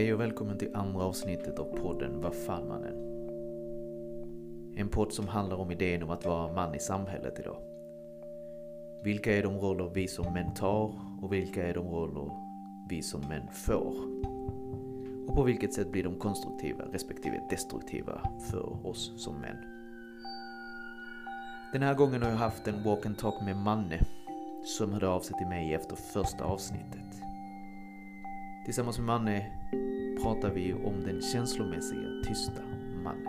Hej och välkommen till andra avsnittet av podden Vad fan mannen? En podd som handlar om idén om att vara man i samhället idag. Vilka är de roller vi som män tar och vilka är de roller vi som män får? Och på vilket sätt blir de konstruktiva respektive destruktiva för oss som män? Den här gången har jag haft en walk and talk med Manne som hörde av sig till mig efter första avsnittet. Tillsammans med Manne pratar vi om den känslomässiga tysta mannen.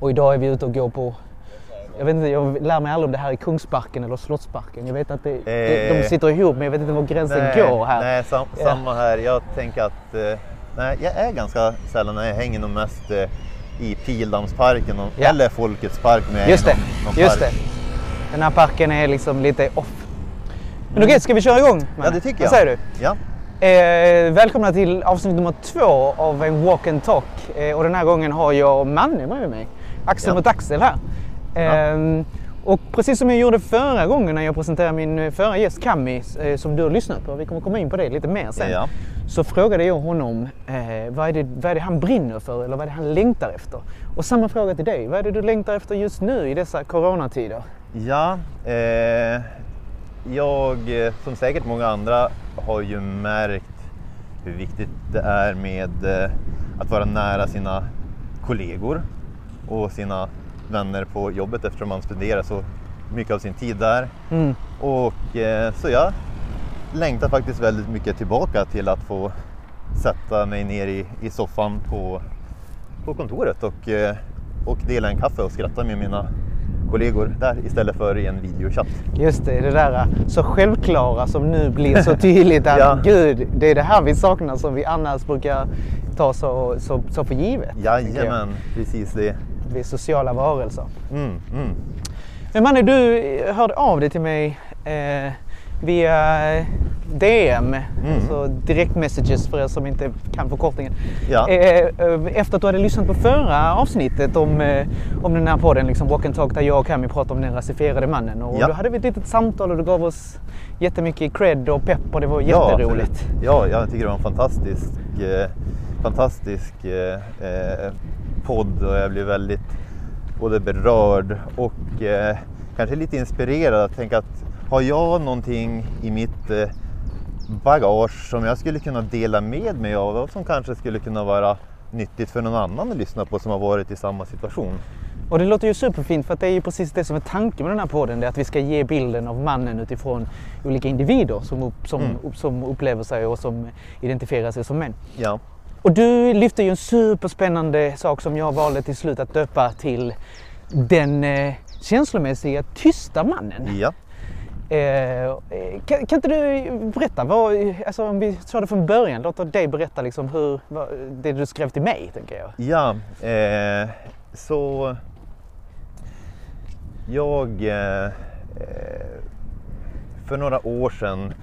Och idag är vi ute och går på jag vet inte, jag lär mig aldrig om det här är Kungsparken eller Slottsparken. Jag vet att det, det, de Eh, sitter ihop men jag vet inte var gränsen nej, går här. Nej, sam, samma här. Jag tänker att eh, nej, jag är ganska sällan när jag hänger nog mest eh, i Pildammsparken Ja. eller Folkets park. Om jag är Just i det, någon, någon just park. det. Den här parken är liksom lite off. Men okej, ska vi köra igång? Ja, Manne? det tycker Vad jag. säger du? Ja. Eh, välkomna till avsnitt nummer två av en walk and talk. Eh, och den här gången har jag Manne med mig. Axel Ja. mot axel här. Eh, och precis som jag gjorde förra gången när jag presenterade min eh, förra gäst Kami, eh, som du har lyssnat på, vi kommer komma in på det lite mer sen. Ja. Så frågade jag honom eh, vad, är det, vad är det han brinner för eller vad är det han längtar efter? Och samma fråga till dig, vad är det du längtar efter just nu i dessa coronatider? Ja, jag eh, som säkert många andra har ju märkt hur viktigt det är med eh, att vara nära sina kollegor och sina vänner på jobbet eftersom man spenderar så mycket av sin tid där. Mm. Och eh, så jag längtar faktiskt väldigt mycket tillbaka till att få sätta mig ner i, i soffan på, på kontoret och, och dela en kaffe och skratta med mina kollegor där istället för i en videochatt. Just det, det där så självklara som nu blir så tydligt att Ja. gud, det är det här vi saknar som vi annars brukar ta så, så, så för givet. Jajamän, precis det. Vi är sociala varelser. Mm, mm. Men Manne, du hörde av dig till mig eh, via DM, alltså direct messages för er som inte kan förkortningen. Ja. Eh, eh, efter att du hade lyssnat på förra avsnittet om, eh, om den här podden, liksom Walk and Talk, där jag och Cami pratade om den rasifierade mannen. Och Ja. då hade vi ett litet samtal och du gav oss jättemycket cred och pepp och det var Ja, jätteroligt. absolut. Ja, jag tycker det var en fantastisk, eh, fantastisk eh, podd och jag blev väldigt både berörd och eh, kanske lite inspirerad att tänka att har jag någonting i mitt eh, bagage som jag skulle kunna dela med mig av och som kanske skulle kunna vara nyttigt för någon annan att lyssna på som har varit i samma situation. Och det låter ju superfint för att det är ju precis det som är tanken med den här podden. Det är att vi ska ge bilden av mannen utifrån olika individer som, upp, som, Mm. som upplever sig och som identifierar sig som män. Ja, Och du lyfte ju en superspännande sak som jag valde till slut att döpa till den eh, känslomässiga tysta mannen. ja. Eh, eh, kan, kan inte du berätta, vad, alltså om vi tar det från början, låt dig berätta liksom hur, vad, det du skrev till mig tänker jag. Ja, eh, så jag eh, eh, för några år sedan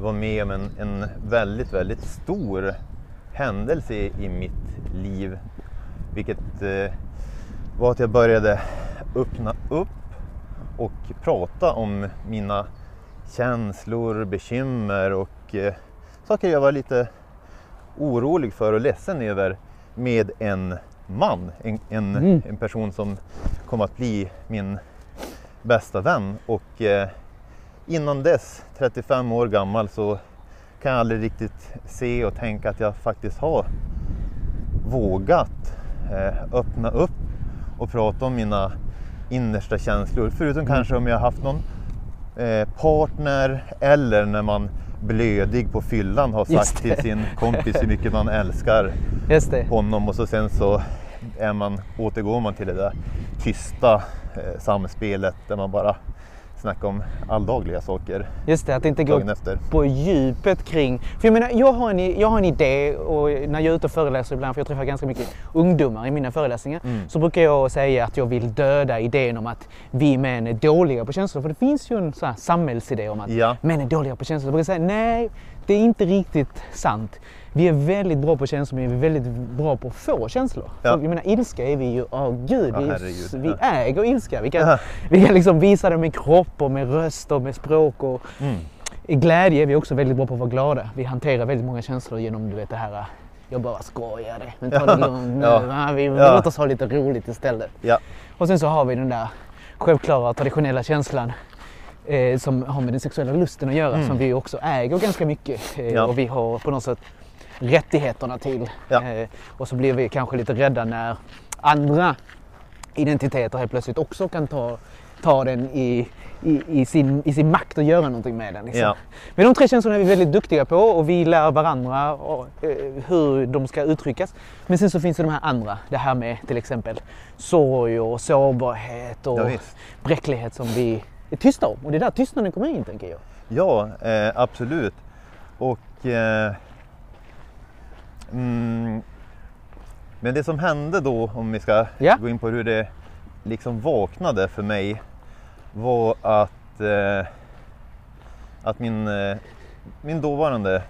var med om en, en väldigt, väldigt stor händelse i, i mitt liv. Vilket eh, var att jag började öppna upp och prata om mina känslor, bekymmer och eh, saker jag var lite orolig för och ledsen över med en man. En, en, Mm. en person som kom att bli min bästa vän. Och eh, innan dess, 35 år gammal, så kan jag aldrig riktigt se och tänka att jag faktiskt har vågat eh, öppna upp och prata om mina innersta känslor. Förutom kanske om jag har haft någon eh, partner eller när man blödig på fyllan har sagt till sin kompis hur mycket man älskar honom och så sen så är man, återgår man till det där tysta eh, samspelet där man bara snackar om alldagliga saker Just det, att inte gå efter. på djupet kring... För jag menar, jag har, en, jag har en idé och när jag är ute och föreläser ibland, för jag träffar ganska mycket ungdomar i mina föreläsningar, Mm. så brukar jag säga att jag vill döda idén om att vi män är dåliga på känslor. För det finns ju en sån samhällsidé om att Ja. män är dåliga på känslor. Jag brukar säga nej, det är inte riktigt sant. Vi är väldigt bra på känslor men vi är väldigt bra på att få känslor. Ja. Jag menar ilska är vi ju, åh gud, Ja, vi, herregud. vi Ja. äger ilska. Vi kan, vi kan liksom visa det med kropp och med röst och med språk. Och, Mm. I glädje är vi också väldigt bra på att vara glada. Vi hanterar väldigt många känslor genom du vet det här jag bara skojade, men ta det lugnt nu. Ja. Ja. Låt oss ha lite roligt istället. Och sen så har vi den där självklara traditionella känslan eh, som har med den sexuella lusten att göra Mm. som vi också äger ganska mycket. Eh. Och vi har på något sätt rättigheterna till. Ja. Eh, och så blir vi kanske lite rädda när andra identiteter helt plötsligt också kan ta, ta den i, i, i, sin, i sin makt och göra någonting med den. Liksom. Ja. Men de tre känslorna är vi väldigt duktiga på och vi lär varandra och, eh, hur de ska uttryckas. Men sen så finns det de här andra, det här med till exempel sorg och sårbarhet och Ja, bräcklighet som vi är tysta om. Och det är där tystnaden kommer in tänker jag. Ja, eh, absolut. Och... Eh, mm, men det som hände då, om vi ska Ja. gå in på hur det liksom vaknade för mig, var att, eh, att min, eh, min dåvarande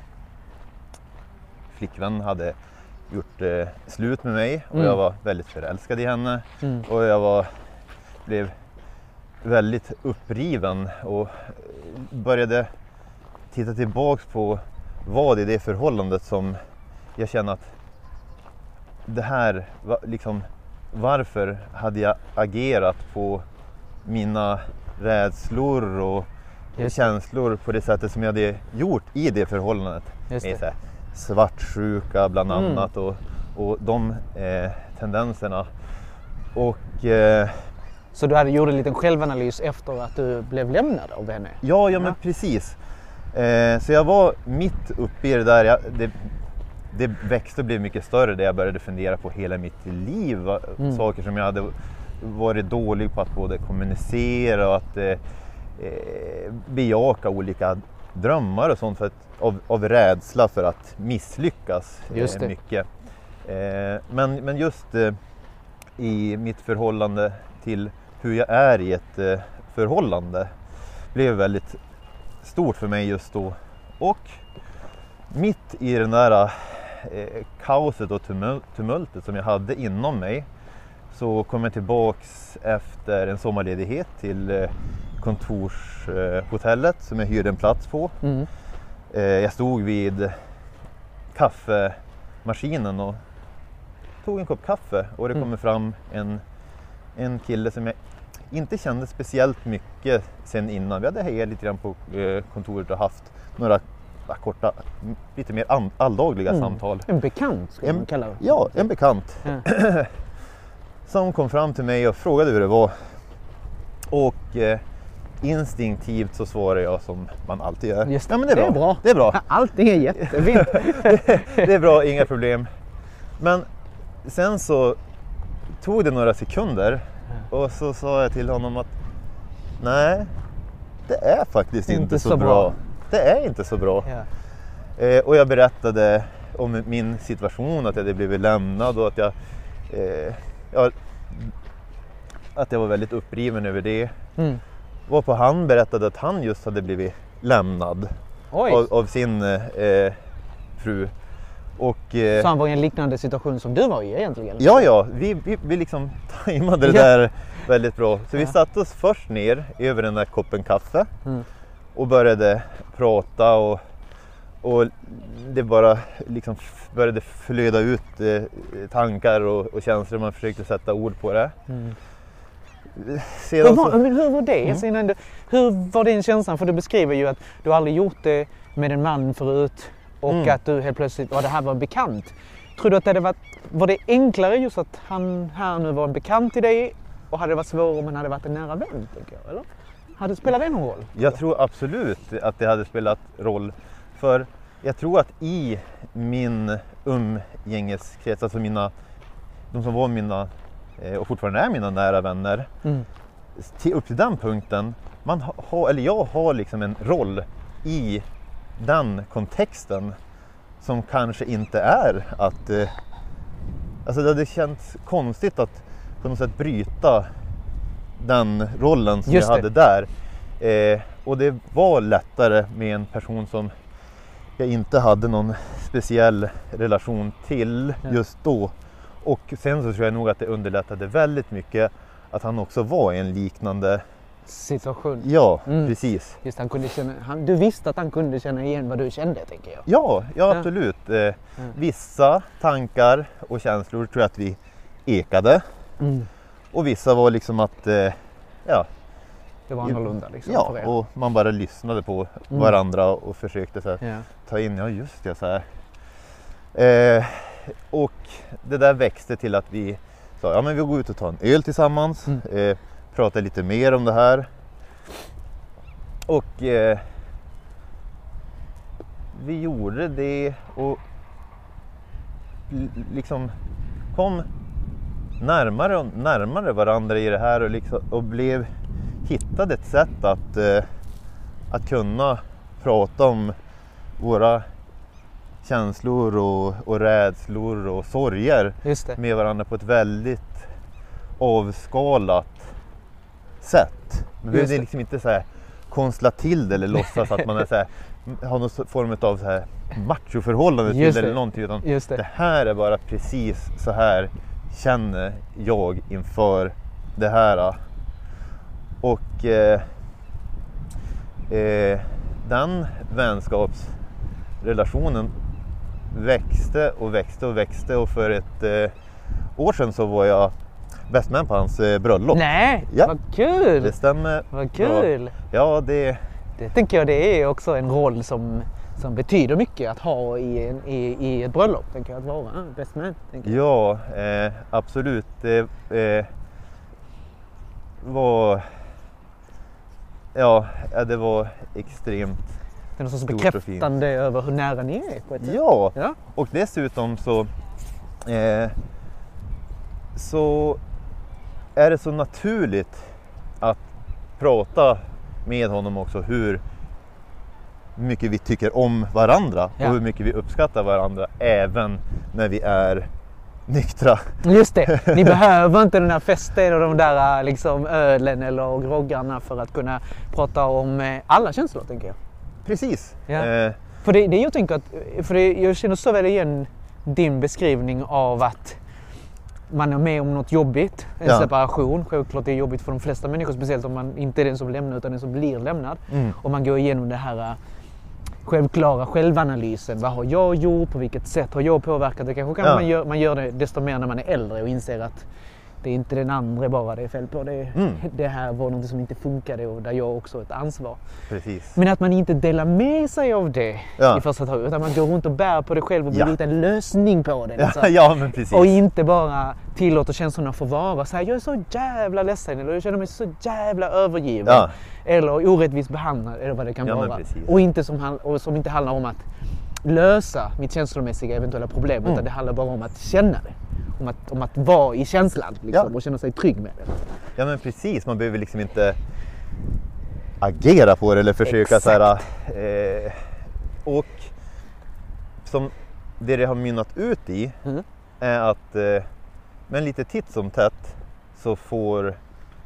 flickvän hade gjort eh, slut med mig och Mm. jag var väldigt förälskad i henne. Mm. Och jag var, blev väldigt uppriven och började titta tillbaks på vad i det förhållandet som jag kände att det här, liksom, varför hade jag agerat på mina rädslor och känslor på det sättet som jag hade gjort i det förhållandet. Just Med det. så här, svartsjuka bland Mm. annat och, och de eh, tendenserna. Och eh, Så du hade gjort en liten självanalys efter att du blev lämnad av henne? ja, ja men Ja. precis. Eh, så jag var mitt uppe i det där. Jag, det, det växte och blev mycket större där jag började fundera på hela mitt liv. Mm. Saker som jag hade varit dålig på att både kommunicera och att eh, eh, bejaka olika drömmar och sånt för att, av, av rädsla för att misslyckas Just eh, mycket. Eh, men, men just eh, i mitt förhållande till hur jag är i ett eh, förhållande blev väldigt stort för mig just då. Och mitt i den där eh, kaoset och tumul- tumultet som jag hade inom mig så kom jag tillbaks efter en sommarledighet till eh, kontorshotellet eh, hotellet som jag hyrde en plats på. Mm. Eh, jag stod vid kaffemaskinen och tog en kopp kaffe och det Mm. kommer fram en, en kille som jag inte kände speciellt mycket sen innan. Vi hade hejat lite grann på eh, kontoret och haft några korta, lite mer alldagliga Mm. samtal. En bekant skulle man kalla det. Ja, en bekant Ja. som kom fram till mig och frågade hur det var. Och eh, instinktivt så svarade jag som man alltid gör. Just ja, men det är det bra. är bra. Det är bra. Allting är jättefint. det är bra, inga problem. Men sen så tog det några sekunder och så sa jag till honom att nej, det är faktiskt inte, så, bra. Det är inte så bra. ja. Eh, och jag berättade om min situation, att jag hade blivit lämnad och att jag, eh, ja, att jag var väldigt uppriven över det. Mm. Varpå han berättade att han just hade blivit lämnad av, av sin eh, fru. Och, eh, så han var i en liknande situation som du var i egentligen? Ja, ja, vi, vi, vi liksom tajmade det där väldigt bra. Så vi satte oss först ner över den där koppen kaffe Mm. Och började prata och, och det bara liksom började flöda ut eh, tankar och, och känslor. Man försökte sätta ord på det. Mm. Hur var, så, hur var det? Mm. Innan du, hur var din känslan? För du beskriver ju att du aldrig gjort det med en man förut och Mm. att du helt plötsligt, ja det här var bekant. Tror du att det hade varit, var det enklare just att han här nu var en bekant till dig och hade det varit svårare om han hade varit en nära vän? Tänker jag, eller? Hade, spelar det någon roll? jag tror absolut att det hade spelat roll. För jag tror att i min umgängeskrets, alltså mina, de som var mina eh, och fortfarande är mina nära vänner, Mm. till, upp till den punkten, man ha- har, eller jag har liksom en roll i den kontexten som kanske inte är att... Eh, alltså det hade känts konstigt att på något sätt bryta den rollen som Just jag det. hade där. Eh, och det var lättare med en person som jag inte hade någon speciell relation till Ja. just då. Och sen så tror jag nog att det underlättade väldigt mycket att han också var i en liknande, Situation. ja Mm. precis. Just han kunde känna, han, du visste att han kunde känna igen vad du kände tänker jag. Ja, ja Ja. absolut. Eh, Vissa tankar och känslor tror jag att vi ekade Mm. Och vissa var liksom att eh, ja, Det var annorlunda liksom ja, för er. och man bara lyssnade på Mm. varandra och försökte så här, Ja. ta in, ja just det så här. Eh, och det där växte till att vi sa, ja men vi går ut och tar en öl tillsammans, Mm. eh, pratar lite mer om det här. Och eh, vi gjorde det och liksom kom närmare och närmare varandra i det här och, liksom, och blev, hittade ett sätt att, eh, att kunna prata om våra känslor och, och rädslor och sorger med varandra på ett väldigt avskalat sätt. Man behövde det. liksom inte så här konstla till det eller låtsas att man är så här, har någon form av så här machoförhållande till det eller någonting. Utan det det. här är bara precis så här känner jag inför det här. Och eh, eh, den vänskapsrelationen växte och växte och växte och för ett eh, år sedan så var jag best man på hans eh, bröllop. Nej, Ja. vad kul! Det stämmer. Vad kul! Ja, det, Det tänker jag det är också en roll som, som betyder mycket att ha i, en, i, i ett bröllop. Tänker jag, att vara ah, best man. Ja eh, absolut. Det eh, var Ja, det var extremt. Det är någon sorts bekräftande över hur nära ni är på ett sätt. Ja, Ja. och dessutom så eh, så är det så naturligt att prata med honom också hur mycket vi tycker om varandra Ja. och hur mycket vi uppskattar varandra även när vi är nyktra. Just det, ni behöver inte den här festen och de där liksom, ölen eller groggarna för att kunna prata om eh, alla känslor tänker jag. Precis. Ja. Eh, För det, det jag tänker att, för det, jag känner så väl igen din beskrivning av att man är med om något jobbigt, en Ja. separation. Självklart det är jobbigt för de flesta människor, speciellt om man inte är den som lämnar utan den som blir lämnad. Mm. Och man går igenom det här äh, självklara självanalysen. Vad har jag gjort? På vilket sätt har jag påverkat? Det kanske kan Ja. man, gör, man gör det desto mer när man är äldre och inser att det är inte den andra bara det är fel på. Det, Mm. det här var något som inte funkade och där jag också har ett ansvar. precis. Men att man inte delar med sig av det Ja. i första taget. Utan man går runt och bär på det själv och vill Ja. en lösning på det. Liksom. ja, men precis. Och inte bara tillåter känslorna få vara. Så här, jag är så jävla ledsen eller jag känner mig så jävla övergiven. Ja. Eller orättvist behandlad eller vad det kan Ja, vara. Och, inte som, och som inte handlar om att lösa mitt känslomässiga eventuella problem. Mm. Utan det handlar bara om att känna det. Om att, om att vara i känslan liksom, Ja. och känna sig trygg med det. Ja men precis, man behöver liksom inte agera på det eller försöka Exakt. så här. Eh, och som det det har mynnat ut i Mm. är att eh, men lite titt som tätt så får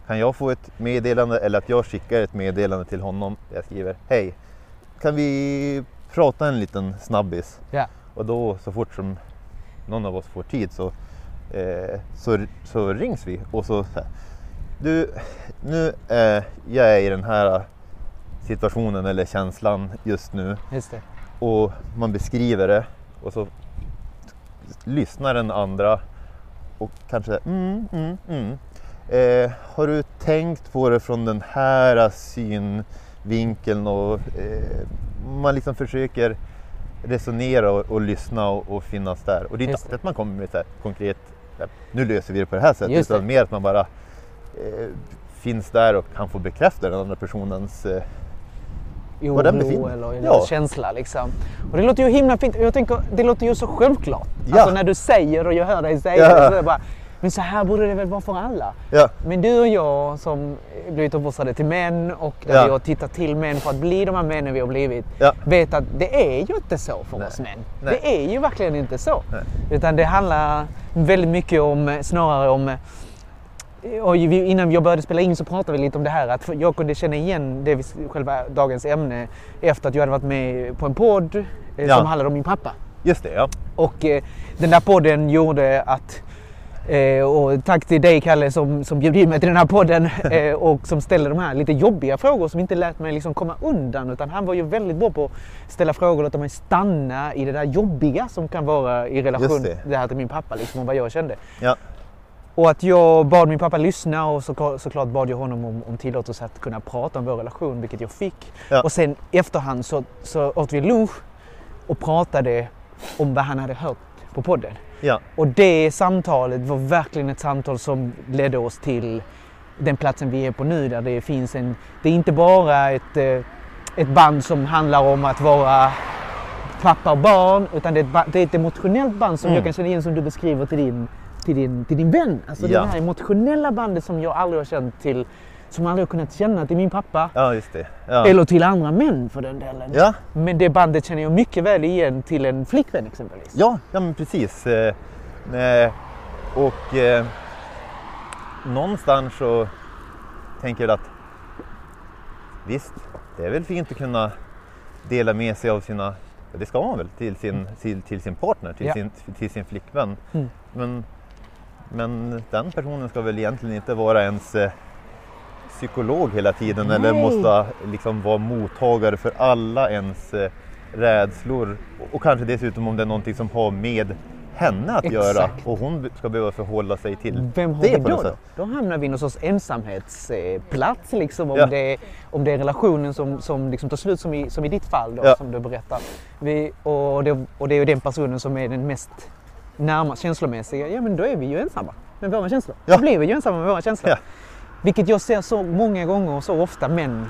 kan jag få ett meddelande eller att jag skickar ett meddelande till honom jag skriver Hej, kan vi prata en liten snabbis? Ja. Och då så fort som någon av oss får tid så, eh, så, så rings vi och så, så här, Du, nu är jag är i den här situationen eller känslan just nu Just och man beskriver det och så lyssnar den andra och kanske mm, mm, mm. Eh, har du tänkt på det från den här synvinkeln och eh, man liksom försöker resonera och, och lyssna och, och finnas där. Och det är inte alltid att man kommer med här konkret, nu löser vi det på det här sättet, Just det. utan mer att man bara eh, finns där och kan få bekräfta den andra personens eh, Var den oro befinner- eller, eller Ja. känsla. Liksom. Och det låter ju himla fint. Jag tänker, det låter ju så självklart. Ja. Alltså när du säger och jag hör dig säga Ja. det så det bara, men så här borde det väl vara för alla. ja, Men du och jag som blivit uppfostrade till män och där Ja. vi har tittat till män för att bli de här männen vi har blivit. Ja. Vet att det är ju inte så för Nej. oss män. Nej. Det är ju verkligen inte så. Nej. Utan det handlar väldigt mycket om, snarare om och vi, innan jag började spela in så pratade vi lite om det här att jag kunde känna igen det vi, själva dagens ämne efter att jag hade varit med på en podd eh, Ja. som handlade om min pappa. Just det, ja. Och eh, den där podden gjorde att Eh, och tack till dig Kalle som, som bjöd in mig till den här podden eh, och som ställde de här lite jobbiga frågor som inte lät mig liksom komma undan utan han var ju väldigt bra på att ställa frågor och låta mig stanna i det där jobbiga som kan vara i relation det. det här till min pappa liksom, och vad jag kände. ja. Och att jag bad min pappa lyssna och så, såklart bad jag honom om, om tillåtelse att kunna prata om vår relation, vilket jag fick. Ja. Och sen efterhand så, så åt vi lunch och pratade om vad han hade hört på podden. Ja. Och det samtalet var verkligen ett samtal som ledde oss till den platsen vi är på nu där det finns en... Det är inte bara ett, eh, ett band som handlar om att vara pappa och barn utan det är ett, det är ett emotionellt band som Mm. jag kan känna igen som du beskriver till din, till din, till din vän. Alltså Ja. det här emotionella bandet som jag aldrig har känt till, som aldrig har kunnat känna till min pappa. Ja, just det. Ja. Eller till andra män för den delen. Ja, Men det bandet känner jag mycket väl igen till en flickvän exempelvis. ja, ja men precis. Eh, eh, och eh, någonstans så tänker jag att visst, det är väl fint att kunna dela med sig av sina, det ska man väl, till sin, till, till sin partner, till, Ja. sin, till sin flickvän. Mm. Men, men den personen ska väl egentligen inte vara ens eh, psykolog hela tiden eller Nej. måste liksom vara mottagare för alla ens eh, rädslor. Och, kanske dessutom om det är någonting som har med henne att göra Exakt. och hon ska behöva förhålla sig till Vem har det vi då, då? Då hamnar vi i någon sorts ensamhetsplats liksom. Om, Ja. det, om det är relationen som, som liksom tar slut som i, som i ditt fall då, Ja. som du berättar. Vi, och, det, och det är ju den personen som är den mest närmast känslomässiga. Ja men då är vi ju ensamma med våra känslor. Ja. Då blir vi ju ensamma med våra känslor. Ja. Vilket jag ser så många gånger och så ofta män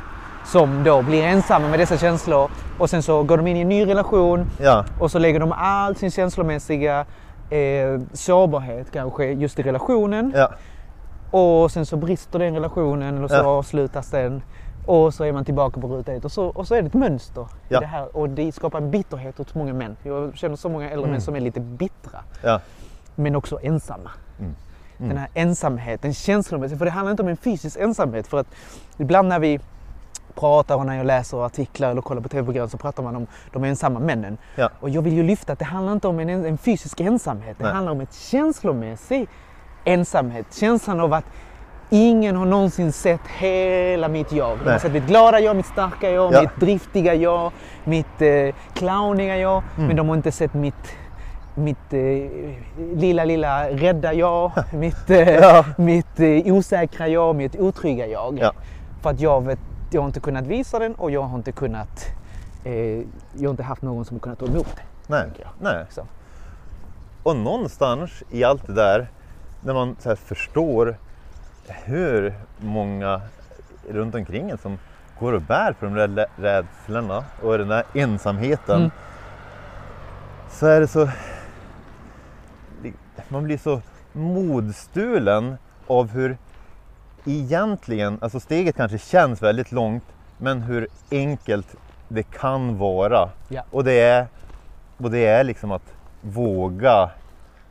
som då blir ensamma med dessa känslor och sen så går de in i en ny relation Ja, och så lägger de all sin känslomässiga eh, sårbarhet kanske just i relationen. ja, Och sen så brister den relationen eller så Ja. avslutas den. Och så är man tillbaka på ruta ett och så, och så är det ett mönster i det här. Och det skapar en bitterhet hos många män. Jag känner så många äldre Mm. män som är lite bittra. Men också ensamma. Mm. Den här ensamheten, känslomässigt. För det handlar inte om en fysisk ensamhet. För att ibland när vi pratar och när jag läser artiklar eller kollar på tv-program så pratar man om de ensamma männen. Ja. Och jag vill ju lyfta att det handlar inte om en, en fysisk ensamhet. Det Nej. handlar om ett känslomässig ensamhet. Känslan av att ingen har någonsin sett hela mitt jag. De har sett mitt glada jag, mitt starka jag, Ja. mitt driftiga jag, mitt eh, clowniga jag. Mm. Men de har inte sett mitt mitt eh, lilla, lilla rädda jag, mitt, eh, Ja. mitt eh, osäkra jag, mitt otrygga jag. Ja. För att jag, vet, jag har inte kunnat visa den och jag har inte kunnat, eh, jag har inte haft någon som har kunnat ta emot det. nej, nej. Så. Och någonstans i allt det där, när man så förstår hur många runt omkring en som går och bär på de där rädslorna och den där ensamheten. Mm. Så är det så... Man blir så modstulen av hur egentligen, alltså steget kanske känns väldigt långt, men hur enkelt det kan vara. Ja. Och det är, och det är liksom att våga,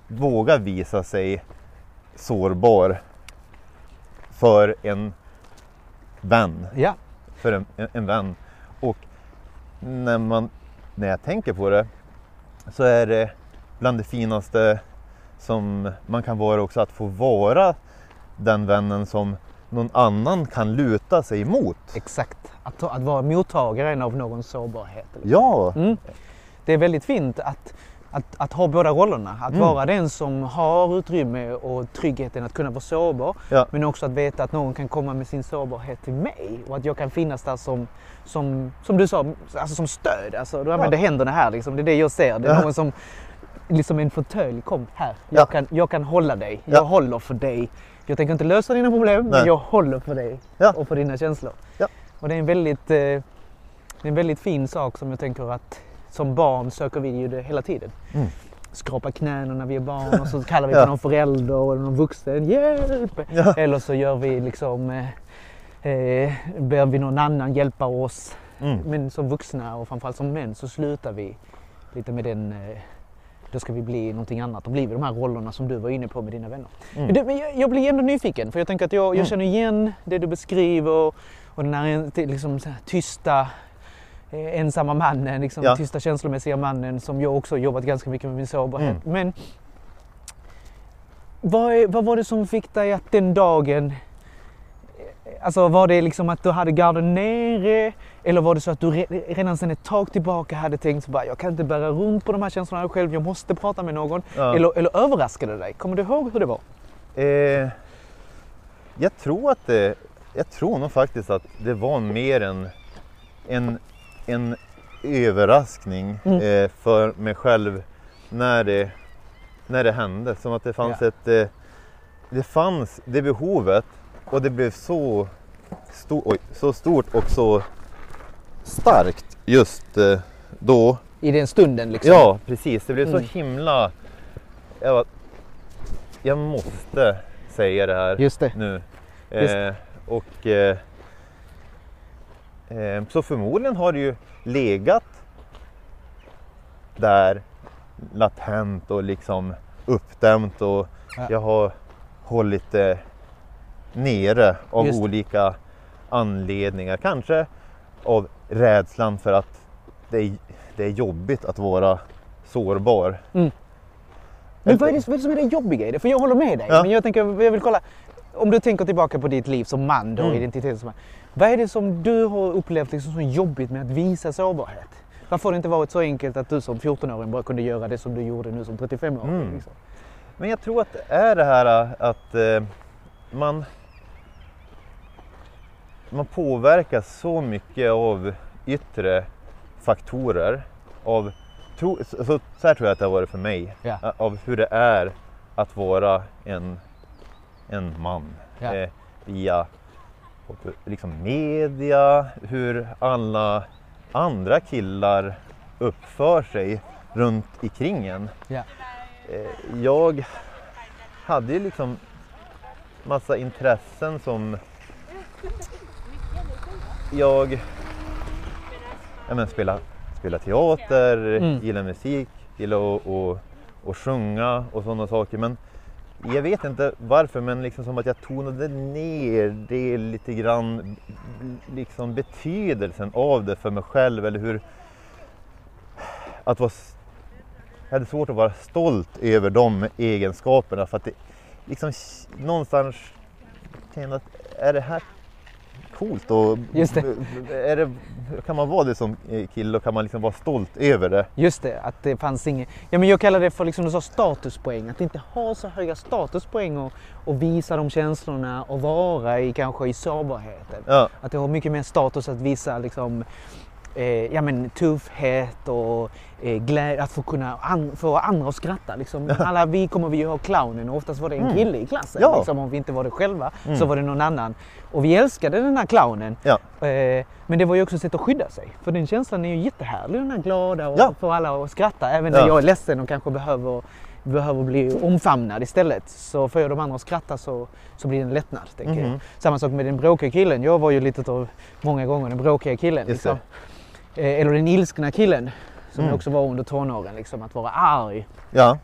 våga visa sig sårbar för en vän. Ja. För en, en, en vän. Och när, man, när jag tänker på det så är det bland det finaste som man kan vara också att få vara den vännen som någon annan kan luta sig emot. Exakt. Att, att vara mottagaren av någons sårbarhet. liksom. Ja, Mm. Det är väldigt fint att, att, att ha båda rollerna. Att Mm. vara den som har utrymme och tryggheten att kunna vara sårbar. Ja. Men också att veta att någon kan komma med sin sårbarhet till mig. Och att jag kan finnas där som, som, som du sa, alltså som stöd. Alltså, du använder händerna här liksom. Det är det jag ser. Det är Ja. någon som, liksom en fåtölj. Kom här. Ja. Jag, kan, jag kan hålla dig. Jag Ja. håller för dig. Jag tänker inte lösa dina problem, men Nej. jag håller för dig. Ja. Och för dina känslor. Ja. Och det är en väldigt, eh, det är en väldigt fin sak som jag tänker att som barn söker vi ju det hela tiden. Mm. Skrapa knäna när vi är barn och så kallar vi Ja. på någon förälder eller någon vuxen. Hjälp! Ja. Eller så gör vi liksom, eh, eh, ber vi någon annan hjälpa oss. Mm. Men som vuxna och framförallt som män så slutar vi lite med den, eh, då ska vi bli någonting annat. Blir vi de här rollerna som du var inne på med dina vänner. Mm. Men, men jag, jag blir ändå nyfiken för jag tänker att jag, jag Mm. känner igen det du beskriver och, och den här liksom, här, tysta eh, ensamma mannen, liksom, Ja. tysta känslomässiga mannen som jag också jobbat ganska mycket med min sårbarhet. Mm. Men vad, är, vad var det som fick dig att den dagen eh, Alltså var det liksom att du hade garden nere eller var det så att du re- redan sedan ett tag tillbaka hade tänkt bara, jag kan inte bära runt på de här känslorna själv, jag måste prata med någon. Ja. Eller, eller överraskade det dig? Kommer du ihåg hur det var? Eh, jag tror att det, jag tror nog faktiskt att det var mer en, en, en överraskning Mm. eh, för mig själv när det, när det hände. Som att det fanns Ja. ett, eh, det fanns det behovet och det blev så, sto, oj, så stort och så starkt just eh, då. I den stunden liksom? Ja, precis. Det blev Mm. så himla... Jag, var, jag måste säga det här Just det. nu. Just- Eh, och eh, eh, Så förmodligen har det ju legat där latent och liksom uppdämt och Ja. jag har hållit det nere av olika anledningar. Kanske av rädslan för att det är, det är jobbigt att vara sårbar. Men vad är, det, vad är det som är det jobbiga i det? För jag håller med dig. Ja. Men jag, tänker, jag vill kolla. Om du tänker tillbaka på ditt liv som man då, Mm. identitet som man. Vad är det som du har upplevt liksom så jobbigt med att visa sårbarhet? Varför har det inte varit så enkelt att du som 14-åring bara kunde göra det som du gjorde nu som 35-åring? Mm. Liksom? Men jag tror att det är det här äh, att eh, man, man påverkas så mycket av yttre faktorer. Av, tro, så, så här tror jag att det har varit för mig. Ä- Av hur det är att vara en, en man. Ja. Eh, via liksom media, hur alla andra killar uppför sig runt omkring en. Ja. Eh, jag hade ju liksom massa intressen som jag ja, men spela, spela teater, Mm. gillar musik, gillar att och, och sjunga och sådana saker. Men jag vet inte varför men liksom som att jag tonade ner det lite grann, liksom betydelsen av det för mig själv eller hur att vara jag hade svårt att vara stolt över de egenskaperna för att det liksom någonstans kände att är det här coolt och Just det. Är det, kan man vara det som kille och kan man liksom vara stolt över det? Just det, att det fanns inget... Ja men jag kallar det för liksom du sa statuspoäng. Att inte ha så höga statuspoäng och, och visa de känslorna och vara i kanske i sårbarheten. Ja, Att det har mycket mer status att visa liksom, eh, ja, men, tuffhet och eh, glädje, att få kunna an, få andra att skratta. Liksom. Alla vi kommer vi ha clownen och oftast var det en Mm. kille i klassen. Ja. Liksom, om vi inte var det själva Mm. så var det någon annan. Och vi älskade den här clownen. ja, Eh, men det var ju också ett sätt att skydda sig. För den känslan är ju jättehärlig, den här glada och Ja. få alla att skratta. Även när Ja. jag är ledsen och kanske behöver, behöver bli omfamnad istället. Så får jag de andra att skratta så, så blir det en lättnad. Tänker. Mhm. Samma sak med den bråkiga killen. Jag var ju lite av, många gånger den bråkiga killen. Liksom. Eh, eller den ilskna killen. Som Mm. också var under tonåren. Liksom, att vara arg. ja,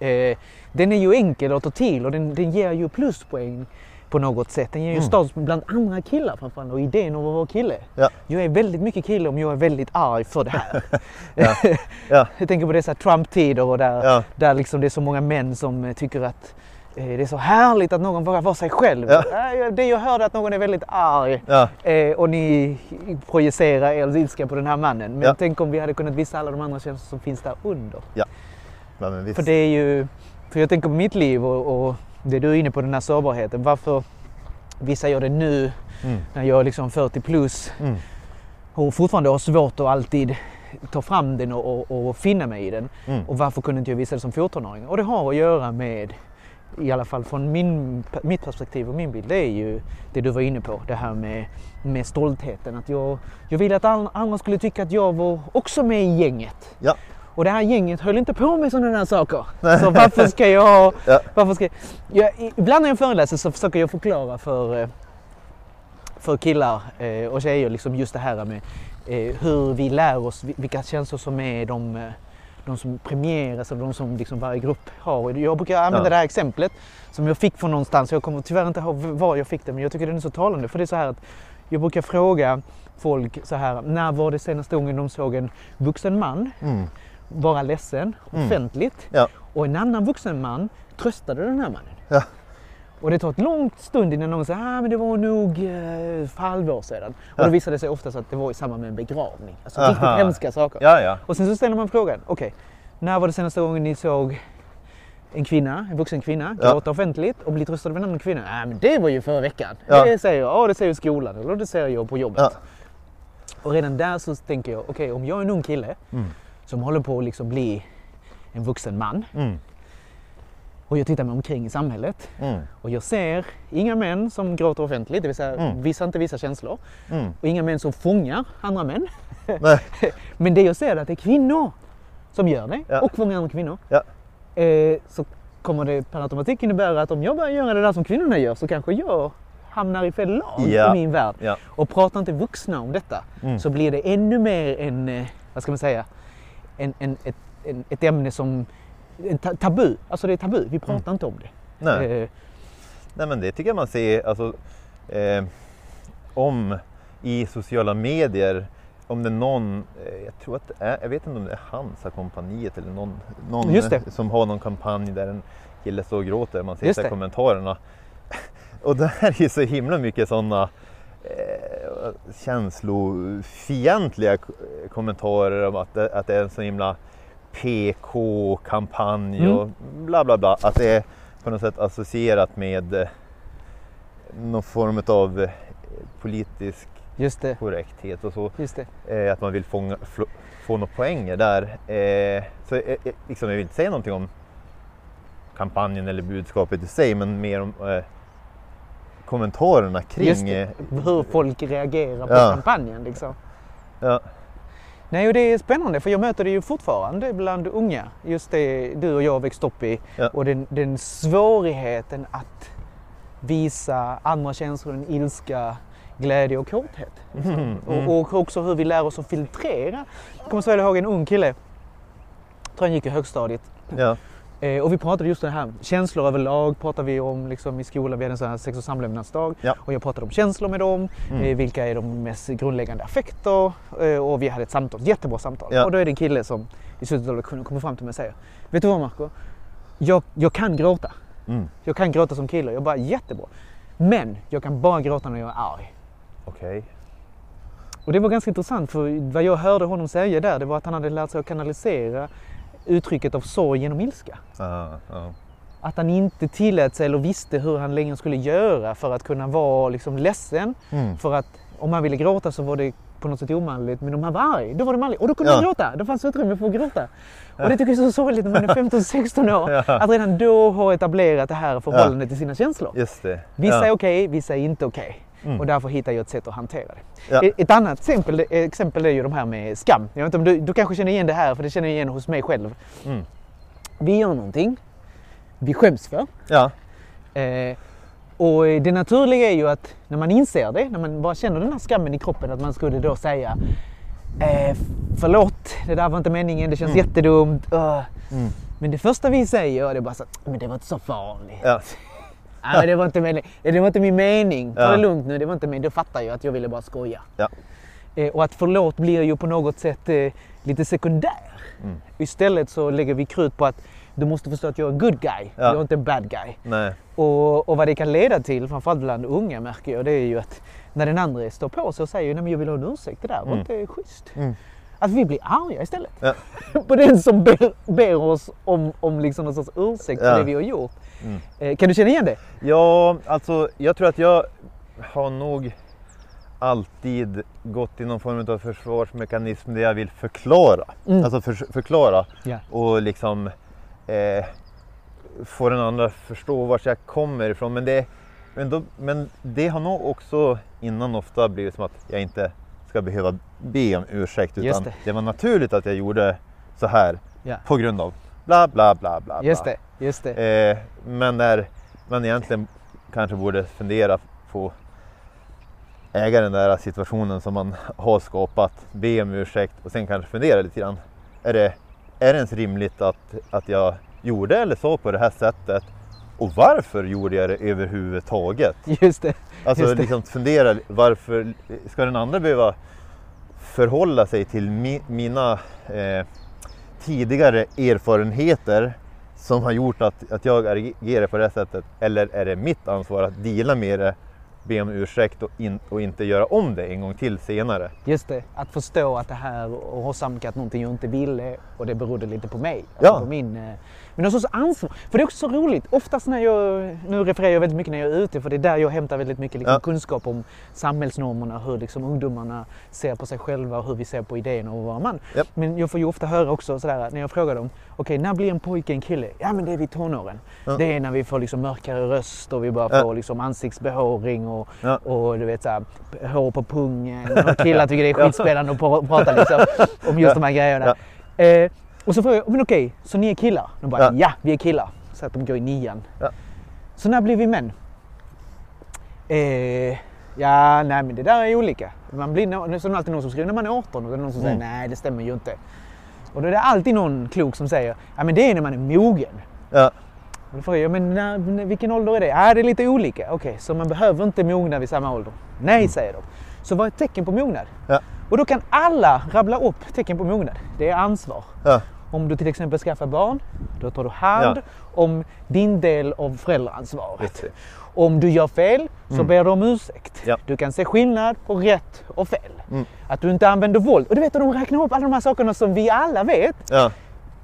Eh, den är ju enkel att ta till och den, den ger ju pluspoäng på något sätt. Den ger ju Mm. status bland andra killar framförallt och idén om att vara kille. Ja. Jag är väldigt mycket kille om jag är väldigt arg för det här. Ja. Ja. jag tänker på dessa Trump-tider och där, där liksom det är så många män som eh, tycker att det är så härligt att någon vågar vara sig själv. Ja. Eh, Det jag hörde att någon är väldigt arg ja, eh, och ni projicerar er ilska på den här mannen. Men Ja. tänk om vi hade kunnat visa alla de andra känslor som finns där under. ja. För det är ju, för jag tänker på mitt liv och, och det du är inne på, den här sårbarheten. Varför vissa gör det nu Mm. när jag är liksom 40 plus Mm. och fortfarande har svårt att alltid ta fram den och, och, och finna mig i den. Mm. Och varför kunde inte jag visa det som 14-åring? Och det har att göra med, i alla fall från min, mitt perspektiv och min bild, det är ju det du var inne på. Det här med, med stoltheten. Att jag, jag ville att andra skulle tycka att jag var också med i gänget. Ja. Och det här gänget höll inte på med sådana här saker. Så varför ska jag... Ja. Varför ska, jag ibland när jag föreläser så försöker jag förklara för, eh, för killar eh, och tjejer liksom just det här med eh, hur vi lär oss vi- vilka känslor som är de, de som premieras och de som liksom varje grupp har. Jag brukar använda Ja. det här exemplet som jag fick från någonstans. Jag kommer tyvärr inte ihåg var jag fick det men jag tycker det är så talande. För det är så här att jag brukar fråga folk så här, när var det senaste gången de såg en vuxen man Mm. vara ledsen Mm. offentligt Ja. och en annan vuxen man tröstade den här mannen. Ja. Och det tar ett långt stund innan någon säger ah, men det var nog eh, för halvår sedan. Och Ja. då visade det sig oftast att det var i samband med en begravning. Alltså Aha. riktigt hemska saker. Ja, ja. Och sen så ställer man frågan, okej, när var det senaste gången ni såg en kvinna, en vuxen kvinna, Ja. gråta offentligt och bli tröstad av en annan kvinna? Nej men det var ju förra veckan. Ja. Det säger jag, ja det säger skolan eller det säger jag på jobbet. Ja. Och redan där så tänker jag, okej om jag är en ung kille Mm. som håller på att liksom bli en vuxen man Mm. Och jag tittar mig omkring i samhället Mm. och jag ser inga män som gråter offentligt, det vill säga Mm. vissa inte visar känslor Mm. och inga män som fångar andra män. Men det jag ser är att det är kvinnor som gör det Ja. och fångar andra kvinnor. Ja. Eh, så kommer det per automatik innebära att om jag börjar göra det där som kvinnorna gör så kanske jag hamnar i fel lag Ja. i min värld. Ja. Och pratar inte vuxna om detta Mm. så blir det ännu mer en, eh, vad ska man säga, en, en, ett, en, ett ämne som tabu. Alltså det är tabu, vi pratar inte om det. Nej. Eh, Nej men det tycker jag man ser alltså, eh, om i sociala medier om det är någon, eh, jag tror att det är, jag vet inte om det är Hansa-kompaniet eller någon, någon som har någon kampanj där en kille står och gråter. Man ser det. kommentarerna. Och det här är ju så himla mycket sådana eh, känslofientliga kommentarer om att det, att det är en så himla PK-kampanj Mm. och bla bla bla. Att det är på något sätt associerat med eh, någon form av eh, politisk just det, korrekthet och så. Eh, att man vill fånga, få några poänger där. Eh, så eh, eh, liksom, jag vill inte säga någonting om kampanjen eller budskapet i sig men mer om kommentarerna kring. Just det. Hur folk reagerar på Ja. kampanjen liksom. ja, Nej, och det är spännande för jag möter det ju fortfarande bland unga. Just det du och jag växte upp i. Ja. Och den, den svårigheten att visa andra känslor än ilska, glädje och kåthet. Mm, mm. Och, och också hur vi lär oss att filtrera. Jag kommer så väl ihåg en ung kille, jag tror han gick i högstadiet. ja, Eh, och vi pratade just det här, känslor överlag pratar vi om liksom, i skolan. Vi hade en sån här sex och samlevnadsdag. Ja. Och jag pratade om känslor med dem. Mm. Eh, vilka är de mest grundläggande affekter? Eh, och vi hade ett samtal, jättebra samtal. Ja. Och då är det en kille som i slutet av lektionen kommer fram till mig och säger Vet du vad Marco? Jag, jag kan gråta. mm. Jag kan gråta som kille. Jag bara jättebra. Men jag kan bara gråta när jag är arg. okej. Och det var ganska intressant för vad jag hörde honom säga där det var att han hade lärt sig att kanalisera uttrycket av sorg genom ilska. Ja, ja. Att han inte tillät sig eller visste hur han längre skulle göra för att kunna vara liksom ledsen. Mm. För att om han ville gråta så var det på något sätt omanligt. Men om han var arg, då var det manligt. Och då kunde Ja. han gråta. Då fanns utrymme för att gråta. Och det tycker jag är så sorgligt när man är 15-16 år. Ja. Att redan då ha etablerat det här förhållandet till sina känslor. Just det. Vissa är okej, vissa är inte okej. Mm. Och därför hittar jag ett sätt att hantera det. Ja. Ett- Ett annat exempel, exempel är ju de här med skam. Jag vet inte om du, du kanske känner igen det här, för det känner jag igen hos mig själv. Mm. Vi gör någonting vi skäms för. Ja. Eh, och det naturliga är ju att när man inser det, när man bara känner den här skammen i kroppen, att man skulle då säga eh, Förlåt, det där var inte meningen, det känns Mm. jättedumt. öh." Mm. Men det första vi säger det är bara så att, men det var inte så farligt. Ja. Nej, det, var inte mening. det var inte min mening. Ta Ja. det lugnt nu, det var inte min. Då fattar jag att jag ville bara skoja. Ja. Eh, och att förlåt blir ju på något sätt eh, lite sekundär. Mm. Istället så lägger vi krut på att du måste förstå att jag är en good guy. Ja. Jag är inte en bad guy. Nej. Och, och vad det kan leda till, framförallt bland unga märker jag, det är ju att när den andra står på sig och säger nej men jag vill ha en ursäkt, det där var Mm. inte schysst. Mm. Att vi blir arga istället. Ja. på den som ber, ber oss om, om liksom någon sorts ursäkt Ja. för det vi har gjort. Mm. Eh, kan du känna igen det? Ja, alltså jag tror att jag har nog alltid gått i någon form av försvarsmekanism där jag vill förklara. Mm. Alltså för, förklara Ja. och liksom eh, få den andra förstå vart jag kommer ifrån. Men det, men, då, men det har nog också innan ofta blivit som att jag inte ska behöva be om ursäkt. Utan det. det. var naturligt att jag gjorde så här Ja. på grund av bla bla bla bla. Just det, just det. Eh, men när man egentligen kanske borde fundera på äga den där situationen som man har skapat, be om ursäkt och sen kanske fundera lite grann. Är det, är det ens rimligt att, att jag gjorde eller sa på det här sättet? Och varför gjorde jag det överhuvudtaget? Just det. Alltså Just det. liksom fundera, varför ska den andra behöva förhålla sig till mi, mina eh, tidigare erfarenheter som har gjort att, att jag agerar på det sättet? Eller är det mitt ansvar att deala med det, be om ursäkt och, in, och inte göra om det en gång till senare? Just det, att förstå att det här och åsamkat någonting jag inte ville och det berodde lite på mig. Ja. Alltså på min, eh, men någon sorts ansvar. För det är också så roligt. Oftast när jag, nu refererar jag väldigt mycket när jag är ute för det är där jag hämtar väldigt mycket liksom, Ja. kunskap om samhällsnormerna, hur liksom, ungdomarna ser på sig själva och hur vi ser på idén om att vara man. Japp. Men jag får ju ofta höra också sådär när jag frågar dem, okej när blir en pojke en kille? Ja men det är vid tonåren. Ja. Det är när vi får liksom mörkare röst och vi börjar Ja. få liksom ansiktsbehåring och, Ja. och du vet såhär, hår på pungen och killar tycker det är skitspännande att pra- prata liksom, om just de här grejerna. Eh, och så frågar jag, men okej, så ni är killar? De bara, ja, Ja. vi är killar. Så att de går i nian. Ja. Så när blir vi män? Eh, ja, nej men det där är olika. Man blir, nå- så är det alltid någon som skriver när man är 18 och det är någon som Mm. säger nej det stämmer ju inte. Och då är det alltid någon klok som säger, ja men det är när man är mogen. Ja, Och då frågar jag, men när, vilken ålder är det? Ja, det är lite olika. Okej, så man behöver inte mogna vid samma ålder? Nej, säger de. Så vad är ett tecken på mognad? ja, Och då kan alla rabbla upp tecken på mognad. Det är ansvar. ja, Om du till exempel skaffar barn, då tar du hand Ja. om din del av föräldraansvaret. Om du gör fel så Mm. ber du om ursäkt. Ja. Du kan se skillnad på rätt och fel. Mm. Att du inte använder våld. Och du vet, de räknar upp alla de här sakerna som vi alla vet. ja.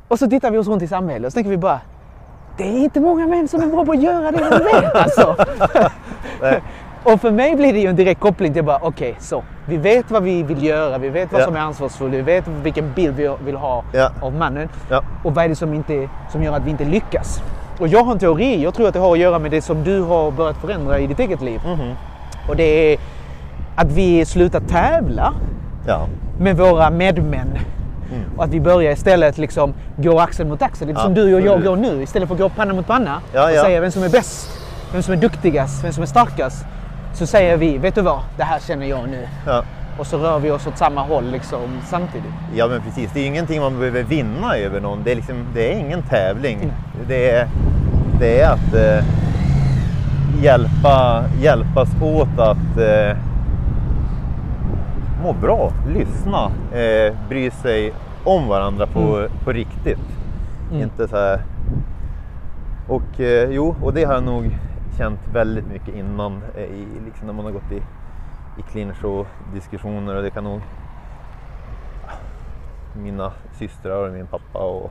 Och så tittar vi oss runt i samhället och så tänker vi bara det är inte många män som är bra på att göra det de vet alltså. Och för mig blir det ju en direkt koppling till bara okej så. Vi vet vad vi vill göra, vi vet vad Ja. som är ansvarsfullt, vi vet vilken bild vi vill ha Ja. av mannen. Ja. Och vad är det som, inte, som gör att vi inte lyckas? Och jag har en teori, jag tror att det har att göra med det som du har börjat förändra i ditt eget liv. Mhm. Och det är att vi slutar tävla med våra medmän. Mm. Och att vi börjar istället liksom gå axel mot axel. Lite som du och jag går nu. Istället för att gå panna mot panna och säga vem som är bäst, vem som är duktigast, vem som är starkast. Så säger vi, vet du vad? Det här känner jag nu. ja. Och så rör vi oss åt samma håll liksom samtidigt. Ja men precis, det är ingenting man behöver vinna över någon. Det är, liksom, det är ingen tävling. Mm. Det, är, det är att eh, hjälpa, hjälpas åt att eh, må bra, lyssna, eh, bry sig om varandra på, på riktigt. Mm. Inte så här... Och eh, jo, och det har jag nog känt väldigt mycket innan, eh, i, liksom när man har gått i, i clinch och diskussioner och det kan nog mina systrar och min pappa och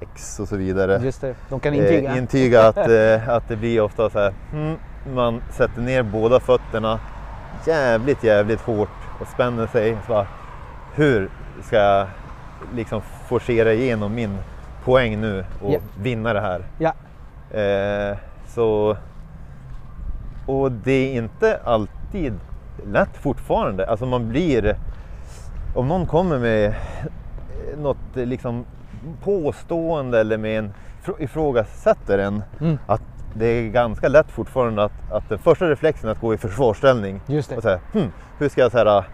ex och så vidare Just det, de kan intyga. eh, intyga att, eh, att det blir ofta så här, mm, man sätter ner båda fötterna jävligt, jävligt hårt och spänner sig. Så bara, hur ska jag liksom forcera igenom min poäng nu och Ja. vinna det här? Ja, Eh, så, och det är inte alltid lätt fortfarande. Alltså man blir, om någon kommer med något liksom påstående eller med en frå- ifrågasätter en, Mm. att det är ganska lätt fortfarande att, att den första reflexen är att gå i försvarsställning just och det. säga, hm, hur ska jag så här,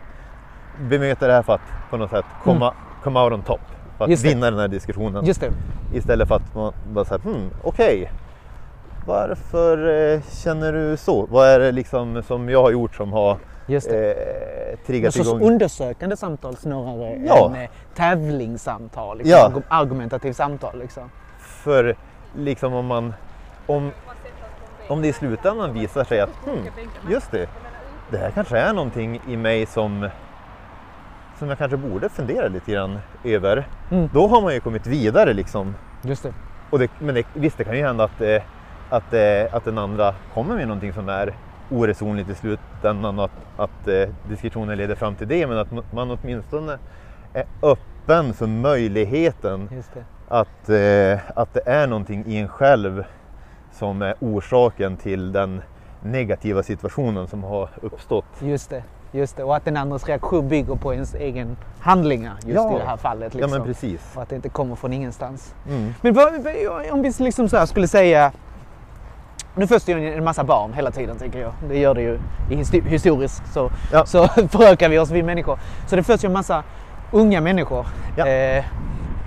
bemöta det här för att på något sätt komma, komma out on top? För att Mm. Just det. vinna den här diskussionen. Just det. Istället för att man bara säger, hmm, okej. Varför eh, känner du så? Vad är det liksom som jag har gjort som har Just det. eh, triggat sorts igång? undersökande samtal snarare Ja. än eh, tävlingssamtal. Liksom, Ja. argu- Argumentativt samtal. Liksom. För liksom om man, om, om det i slutändan visar sig att, hmm, just det, det här kanske är någonting i mig som, som jag kanske borde fundera lite grann över. Mm. Då har man ju kommit vidare liksom. Just det. Och det, men det, visst, det kan ju hända att, eh, att, eh, att den andra kommer med någonting som är oresonligt i slutändan och att, att eh, diskussionen leder fram till det. Men att man åtminstone är öppen för möjligheten att, eh, att det är någonting i en själv som är orsaken till den negativa situationen som har uppstått. Just det. Just det. Och att den andras reaktion bygger på ens egen handlingar just Ja. i det här fallet. Ja Liksom. men precis. och att det inte kommer från ingenstans. Mm. Men vad, om vi liksom så skulle säga... Nu föds det ju en massa barn hela tiden tänker jag. Det gör det ju historiskt så, Ja. så förökar vi oss vi människor. Så det föds ju en massa unga människor. Ja. Eh,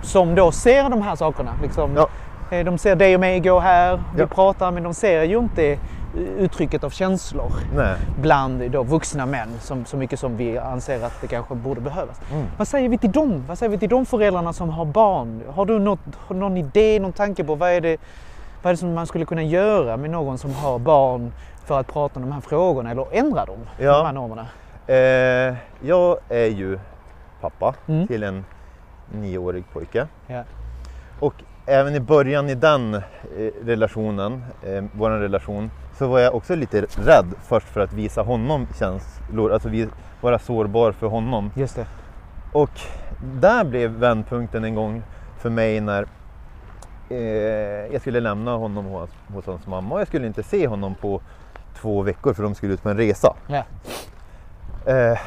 som då ser de här sakerna. Liksom, Ja. eh, De ser dig och mig gå här, vi pratar, men de ser ju inte uttrycket av känslor Nej. bland då vuxna män som, så mycket som vi anser att det kanske borde behövas. Mm. Vad säger vi till dem? Vad säger vi till de föräldrarna som har barn? Har du något, någon idé, någon tanke på vad är, det, vad är det som man skulle kunna göra med någon som har barn för att prata om de här frågorna eller ändra dem? Ja. De här normerna? Eh, jag är ju pappa Mm. till en nioårig pojke. Ja. Och även i början i den eh, relationen, eh, vår relation, så var jag också lite rädd först för att visa honom känslor, alltså vi, vara sårbar för honom. Just det. Och där blev vändpunkten en gång för mig när jag skulle lämna honom hos, hos hans mamma och jag skulle inte se honom på två veckor för de skulle ut på en resa. Ja. Eh,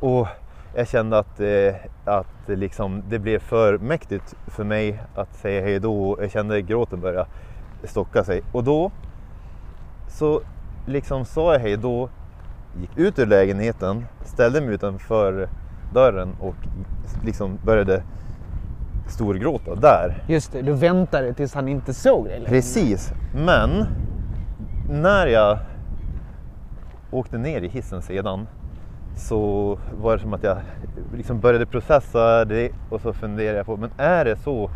och jag kände att, eh, att liksom, det blev för mäktigt för mig att säga hej då. Jag kände gråten börja stocka sig. Och då så liksom sa jag hej då, gick ut ur lägenheten, ställde mig utanför dörren och liksom började storgråta där. Just det, du väntade tills han inte såg dig längre. Precis, men när jag åkte ner i hissen sedan så var det som att jag liksom började processa det och så funderade jag på, men är det så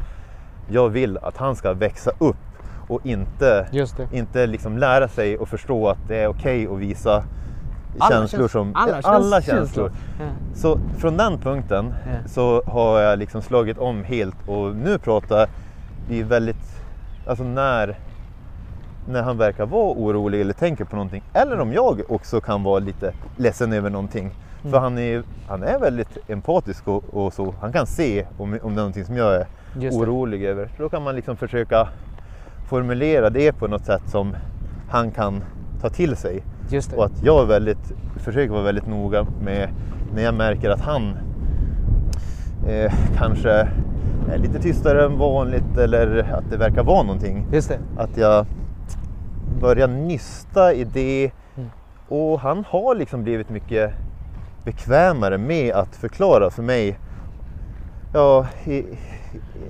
jag vill att han ska växa upp och inte, inte liksom lära sig och förstå att det är okej att visa Alla känslor käns- som alla alla käns- känslor. känslor. Ja. Så från den punkten Ja. så har jag liksom slagit om helt och nu pratar vi väldigt, alltså när, när han verkar vara orolig eller tänker på någonting. Eller om jag också kan vara lite ledsen över någonting. Mm. För han är, han är väldigt empatisk och, och så. Han kan se om, om det är någonting som jag är orolig över. Så då kan man liksom försöka formulera det på något sätt som han kan ta till sig. Och att jag är väldigt, försöker vara väldigt noga med när jag märker att han eh, kanske är lite tystare än vanligt eller att det verkar vara någonting. Just det. Att jag börjar nysta i det. Mm. Och han har liksom blivit mycket bekvämare med att förklara för mig. Ja, i,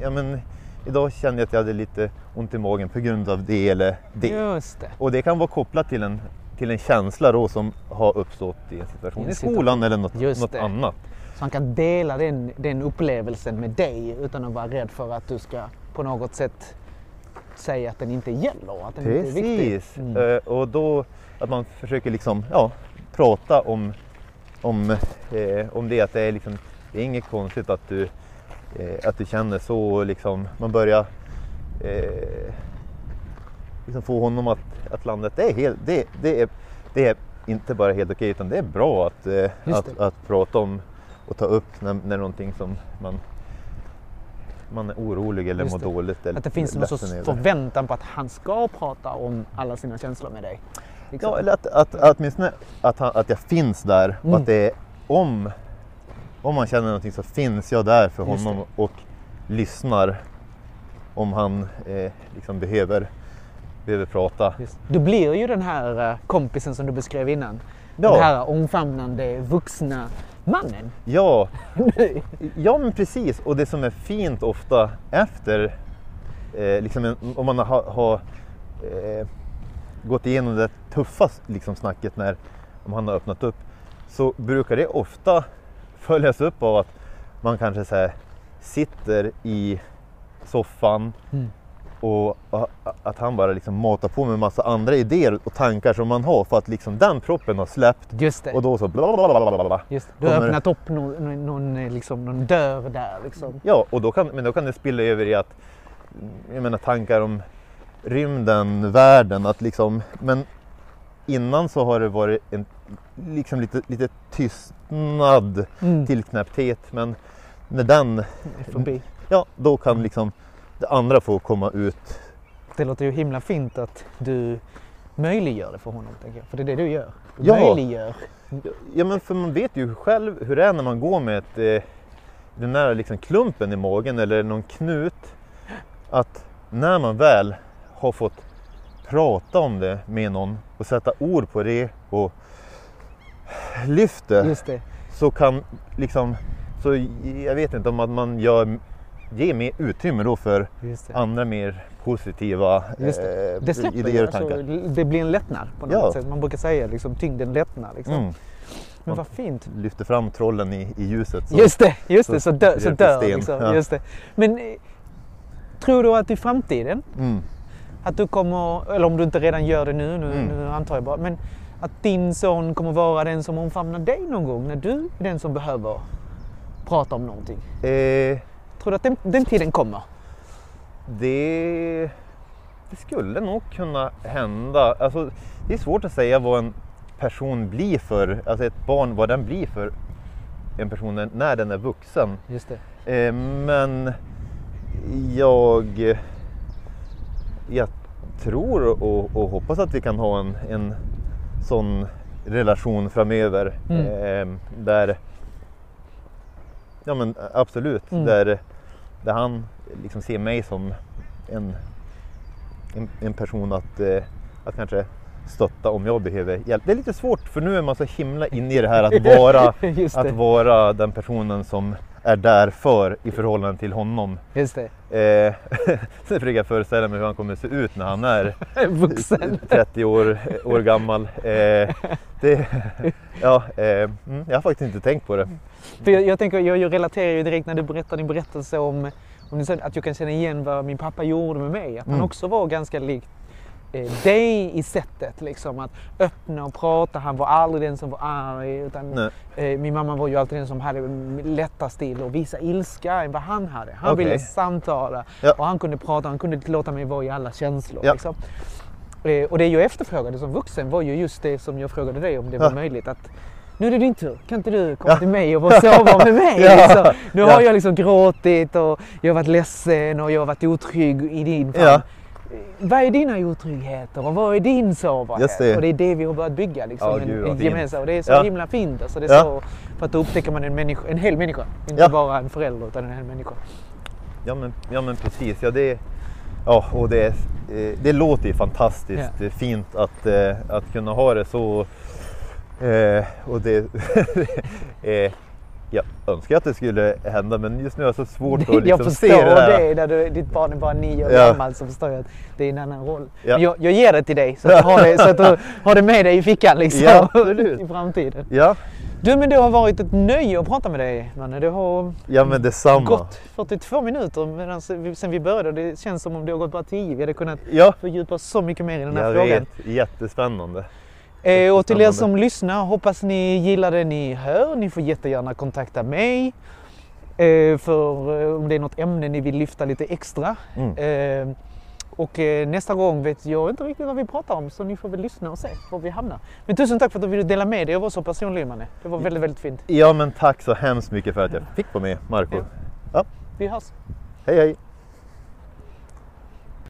ja men idag kände jag att jag hade lite ont i magen på grund av det eller det. Just det. Och det kan vara kopplat till en, till en känsla då som har uppstått i en situation I skolan eller något, något annat. Så han kan dela den, den upplevelsen med dig utan att vara rädd för att du ska på något sätt säga att den inte gäller. Att den inte är viktig. Precis. Mm. Eh, och då att man försöker liksom, ja, prata om, om, eh, om det. Att det är, liksom, det är inget konstigt att du, eh, att du känner så. Liksom, man börjar eh, liksom få honom att, att landa. Det är, helt, det, det, är, det är inte bara helt okej utan det är bra att, eh, att, att prata om och ta upp när, när någonting som man man är orolig eller mår dåligt. Eller Att det finns någon sorts förväntan på att han ska prata om alla sina känslor med dig. Liksom. Ja, eller att, att, att, åtminstone att, han, att jag finns där Mm. och att det är om, om man känner någonting så finns jag där för honom och lyssnar om han eh, liksom behöver, behöver prata. Just. Du blir ju den här eh, kompisen som du beskrev innan. Ja. Den här omfamnande vuxna mannen. Ja, ja men precis. Och det som är fint ofta efter, eh, liksom en, om man har, har eh, gått igenom det tuffa liksom, snacket när om han har öppnat upp, så brukar det ofta följas upp av att man kanske så här, sitter i soffan Mm. Och att han bara liksom matar på med massa andra idéer och tankar som man har för att liksom den proppen har släppt Just det. och då så bla bla bla bla bla. Just det. Du har öppnat upp någon, någon, liksom, någon dörr där. Liksom. Ja, och då kan, men då kan det spilla över i att jag menar, tankar om rymden, världen. Att liksom, men innan så har det varit en liksom lite, lite tystnad, Mm. tillknäppthet. Men när den, Förbi. ja då kan liksom det andra få komma ut. Det låter ju himla fint att du möjliggör det för honom. Tänker jag. För det är det du gör. Du Ja. möjliggör. Ja men för man vet ju själv hur det är när man går med ett, eh, den där liksom klumpen i magen eller någon knut. Att när man väl har fått prata om det med någon och sätta ord på det och lyfter Just det. så kan liksom, så jag vet inte om att man gör ge mer utrymme då för andra mer positiva Just det. eh, Det släpper idéer och tankar. alltså, det blir en lättnad på något Ja. sätt. Man brukar säga liksom, tyngden lättnar. Liksom. Mm. Men vad fint. Lyfter fram trollen i, i ljuset. Så. Just det, just det. så Så, dö, så dör liksom. Ja. Just det. Men eh, tror du att i framtiden, Mm. att du kommer, eller om du inte redan gör det nu, nu, Mm. nu antar jag bara, men att din son kommer vara den som omfamnar dig någon gång när du är den som behöver prata om någonting? Eh, Tror du att den, den tiden kommer? det, det skulle nog kunna hända. Alltså, det är svårt att säga vad en person blir för, alltså ett barn, vad den blir för en person när- den är vuxen. Just det. Eh, men jag, jag tror och, och hoppas att vi kan ha en, en sån relation framöver. Mm. Eh, där, ja men absolut, Mm. där, där han liksom ser mig som en, en, en person att, eh, att kanske stötta om jag behöver hjälp. Det är lite svårt för nu är man så himla inne i det här att vara, att vara den personen som är där för i förhållande till honom. Just det. Eh, sen försöker jag föreställa mig hur han kommer se ut när han är Vuxen. 30 år, år gammal. Eh, det, ja, eh, mm, jag har faktiskt inte tänkt på det. För jag, jag, tänker, jag, jag relaterar ju direkt när du berättar din berättelse om, om att jag kan känna igen vad min pappa gjorde med mig. Att han Mm. också var ganska lik eh, dig i sättet. Liksom, att öppna och prata. Han var aldrig den som var arg. Utan, eh, min mamma var ju alltid den som hade lättast till att visa ilska än vad han hade. Han Okej. ville samtala Ja. och han kunde prata. Han kunde låta mig vara i alla känslor. Ja. Liksom. Eh, och det jag efterfrågade som vuxen var ju just det som jag frågade dig om det var Ja. möjligt. Att nu är det din tur. Kan inte du komma till mig och vara sårbar med mig? Liksom? Nu har jag liksom gråtit och jag har varit ledsen och jag har varit otrygg i din famn. Vad är dina otryggheter och vad är din sårbarhet? Det. Och det är det vi har börjat bygga. Liksom, Ja, en, en gemensam. Och det är så Ja. himla fint. Alltså, det är Ja. så, för att då upptäcker man en, människa, en hel människa. Inte Ja. bara en förälder utan en hel människa. Ja men, ja, men precis. Ja, det, ja, och det, eh, det låter ju fantastiskt fint att, eh, att kunna ha det så. Eh, och det, jag önskar att det skulle hända men just nu är det så svårt att liksom jag se förstår det. det, här. när du, ditt barn är bara nio år Ja. gammal så förstår jag att det är en annan roll. Ja. Men jag, jag ger det till dig så att, du har det, så att du har det med dig i fickan liksom, Ja, i framtiden. Ja, Du, men det har varit ett nöje att prata med dig, Manne. Det har ja men detsamma. gått 42 minuter medan vi- sen vi började. Det känns som om det har gått bara 10. Vi hade kunnat Ja, fördjupa så mycket mer i den här jag frågan. vet. Jättespännande. Eh, och till er som lyssnar, hoppas ni gillar det ni hör. Ni får jättegärna kontakta mig. Eh, för eh, om det är något ämne ni vill lyfta lite extra. Mm. Eh, och eh, nästa gång vet jag inte riktigt vad vi pratar om så ni får väl lyssna och se var vi hamnar. Men tusen tack för att du ville dela med dig och vara så personlig Manne. Det var väldigt, väldigt fint. Ja men tack så hemskt mycket för att jag fick vara med Marco. Ja. Ja. Vi hörs. Hej hej!